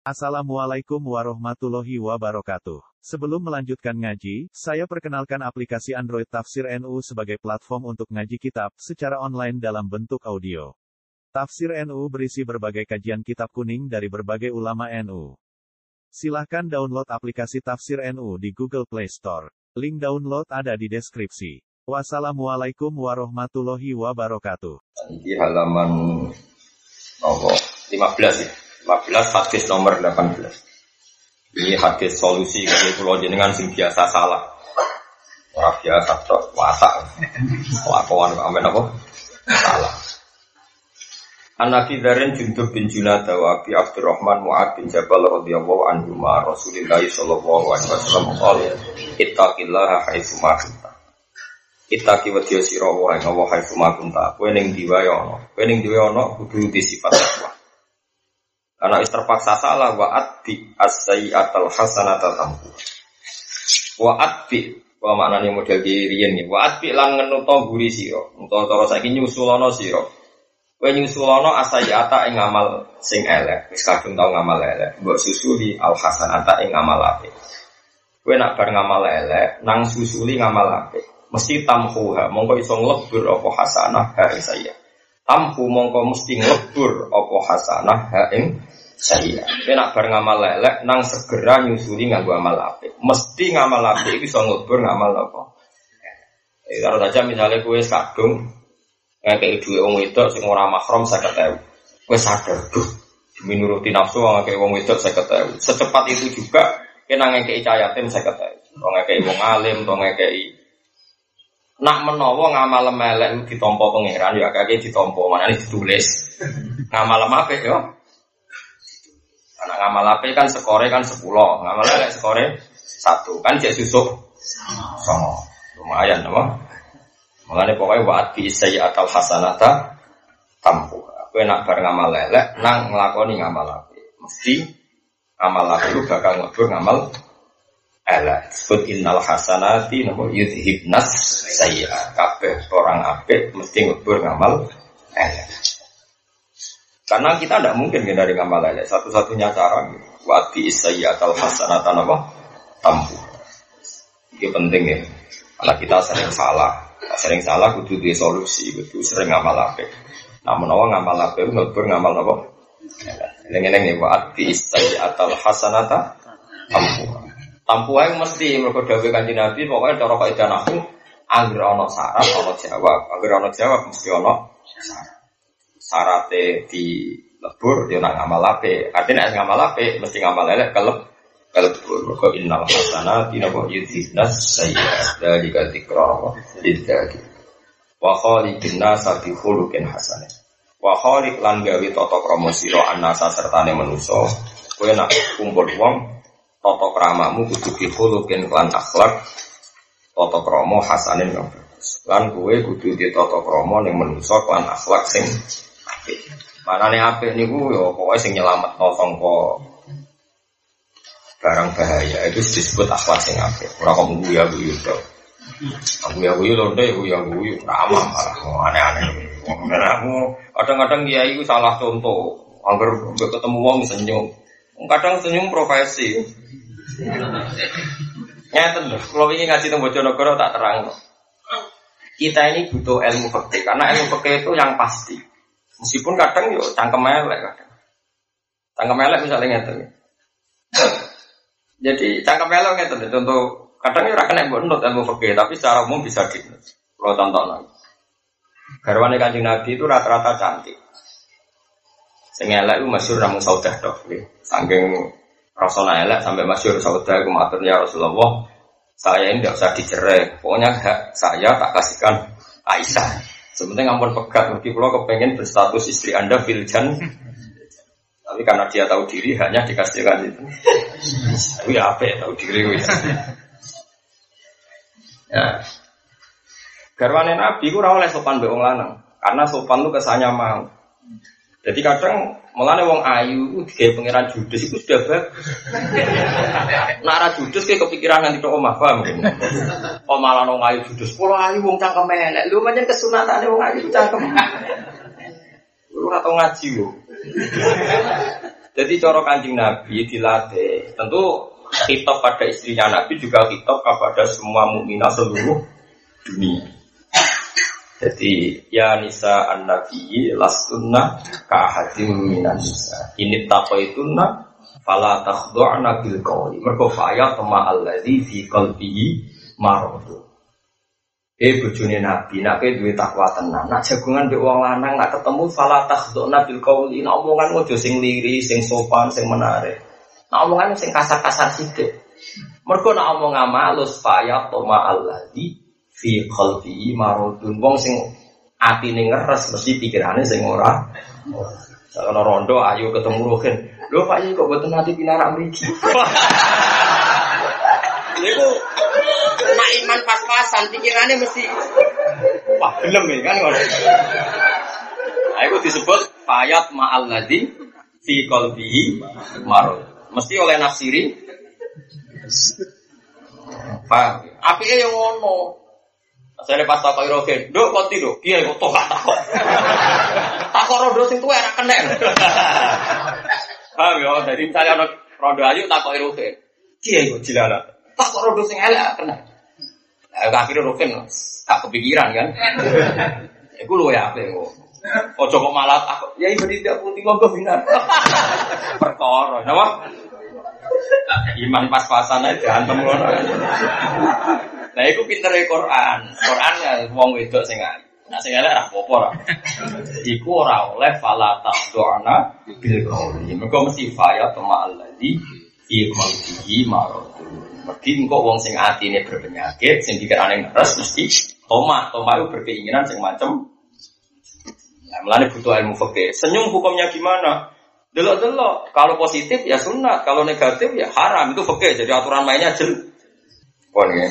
Assalamualaikum warahmatullahi wabarakatuh. Sebelum melanjutkan ngaji, saya perkenalkan aplikasi Android Tafsir NU sebagai platform untuk ngaji kitab secara online dalam bentuk audio. Tafsir NU berisi berbagai kajian kitab kuning dari berbagai ulama NU. Silahkan download aplikasi Tafsir NU di Google Play Store. Link download ada di deskripsi. Wassalamualaikum warahmatullahi wabarakatuh. Di halaman oh, 15 ya. 15 hadis nomor 18. Ini hadis solusi kalau pulau jenengan sing biasa salah. Orang biasa tok wasak. Lakuan amen apa? Salah. An Nabi Darin Jundub bin Junada wa Abi Abdurrahman Mu'ad bin Jabal radhiyallahu anhu ma sallallahu alaihi wasallam qala ittaqillaha haitsu ma kunta. Ittaqi wa sira wa ing Allah haitsu. Kowe ning kudu di sifat takwa. Karena is terpaksa salah wa atbi as-sayyi'atal hasanata tampu. Wa atbi wa maknane model diriyen ya. Wa atbi lan ngenuto guri sira. Utawa cara saiki nyusulono sira. Kowe nyusulono asayata ing amal sing elek. Wis kadung tau ngamal elek. Mbok susuli al hasanata ing amal apik. Kowe nak bar ngamal elek, nang susuli ngamal apik. Mesti tamhuha, mongko iso nglebur apa hasanah ha saya. Tamhu mongko mesti nglebur apa hasanah ha ing saya. Kowe nak bar ngamal elek, nang segera nyusuli nganggo amal apik. Mesti ngamal apik iso nglebur ngamal apa. Eh, kalau saja misalnya kue kadung ngekei duit wong wedok sing ora mahram 50.000. Kowe sadar, duh, demi nuruti nafsu ngekei wong wedok 50.000. Secepat itu juga kena ngekei cah yatim 50.000. Wong ngekei wong alim, to ngekei Nak menawa ngamal melek ditompo pangeran ya kakek ditompo mana ditulis ngamal apik yo. Karena ngamal apik kan skore kan 10, ngamal elek skore satu kan jadi susuk sama lumayan apa? Mengenai pokoknya waat bi atau hasanata tampu. Aku nak bar ngamal elek nang ngelakoni ngamal apik. Mesti ngamal apik bakal ngelebur ngamal elek disebut innal hasanati nopo yudhibnas saya kabeh orang apik mesti ngebur ngamal elek karena kita tidak mungkin dari ngamal elek satu-satunya cara wati sayyatal hasanatan apa tampu. Itu penting ya. Karena kita sering salah. Sering salah kudu di solusi kudu sering ngamal apik. Nah menawa ngamal apik ngebur ngamal apa Eleng-eleng ya wati sayyatal hasanata tampu Tampu ae mesti mergo dawuh Kanjeng Nabi pokoknya cara kaidah nahwu anggere ana syarat ana jawab, anggere ana jawab mesti ana syarat. Di lebur ya nak ngamal ape. Artinya nek ngamal ape mesti ngamal elek kelep kelebur. Mergo innal hasanati napa yudhibnas sayyi'at dalika dzikra lidzakir. Wa khaliqin nasa bi khuluqin hasanah. Wa khaliq lan gawe tata krama sira anasa sertane manusa. Kowe nak kumpul wong Toto kramamu kudu bihulukin klan akhlak Toto kromo hasanin yang bagus. Lan kue kudu di toto kromo yang menuso klan akhlak sing apik. Mana nih apik niku yo pokoknya sing nyelamat no songko barang bahaya. Itu disebut akhlak sing apik. Ora kok guya guyu to. Aku ya guyu deh, ya guyu ramah malah aneh-aneh. Aku kadang-kadang dia itu salah contoh. Agar ketemu wong senyum, kadang senyum profesi. Ngeten loh, kalau ingin ngaji tentang Bojonegoro tak terang. Kita ini butuh ilmu fikih karena ilmu fikih itu yang pasti. Meskipun kadang yo cangkem elek kadang. Cangkem elek misalnya ngeten. Jadi cangkem elek ngeten contoh kadang yo ora kena mbok ilmu fikih tapi secara umum bisa di. Kalau contoh lagi. Garwane Kanjeng Nabi itu rata-rata cantik. Sing elek itu masyhur namung saudah tok. Saking Rasulullah elek sampai masyur saudara aku maturnya Rasulullah. Saya ini tidak usah dicerai. Pokoknya hak saya tak kasihkan Aisyah. Sebenarnya ngampun pegat mungkin kalau kepengen berstatus istri anda filjan tapi karena dia tahu diri hanya dikasihkan itu. Tapi apa ya tahu diri ya. ya. Garwane nabi ku oleh sopan beong lanang karena sopan itu kesannya mau jadi kadang Mulane wong ayu kayak pangeran judes itu sudah bagus. Nara judes kayak kepikiran nanti tok omah paham. Oh malah wong ayu judes, pola ayu wong cangkem elek. Lu pancen kesunatane wong ayu cangkem. Lu ora tau ngaji lho. Jadi coro kanjeng Nabi dilatih. Tentu kitab pada istrinya Nabi juga kitab kepada semua mukminah seluruh dunia. Jadi ya nisa an nabi lastunna kahadim minan nisa. Ini taqaituna fala takhdu'na bil qawli. Mergo faya tama alladzi fi qalbihi maradu. Eh bojone Nabi, nak duwe takwa tenan. Nak jagungan mbek wong lanang nak ketemu fala takhdu'na bil qawli. Nak omongan ojo sing liri, sing sopan, sing menarik. Nak omongan sing kasar-kasar sithik. Mergo nak omong amalus faya tama alladzi fi qalbi marudun wong sing atine ngeres mesti pikirane sing ora Kalau rondo ayo ketemu Ruhin. Lho Pak kok boten ati pinarak mriki. Niku nak iman pas-pasan pikirannya mesti wah gelem ya kan ngono. Nah, itu disebut fayat ma'al ladzi fi qalbihi marud. Mesti oleh nafsiri. Paham? Apike yang ngono. Saya pas takoi rogen, dok konti dok, iya kok toh takok. Takok rodo sing tuwa enak kena. Paham ya, jadi misalnya ada rodo ayu takoi rogen, iya kok jilala. Takok rodo sing elek kena. Nah, akhirnya rogen gak kepikiran kan. Iku lu ya apa kok. Ojo kok malah takut. Ya ibu tidak putih monggo binar. Perkara, napa? Iman pas-pasan aja antem ngono. Nah, itu pinter Quran. Quran ya wong wedok sing ayu. Nah, sing elek ora apa-apa ora. Iku ora oleh fala taqduna bil qauli. Mergo mesti faya tama alladzi fi qalbihi marad. Mergi engko wong sing atine berpenyakit, sing pikirane ngeres mesti toma. Toma itu berkeinginan sing macem Nah, melani butuh ilmu fikih. Senyum hukumnya gimana? Delok-delok. Kalau positif ya sunat, kalau negatif ya haram. Itu fikih. Jadi aturan mainnya jelas. Pon ya.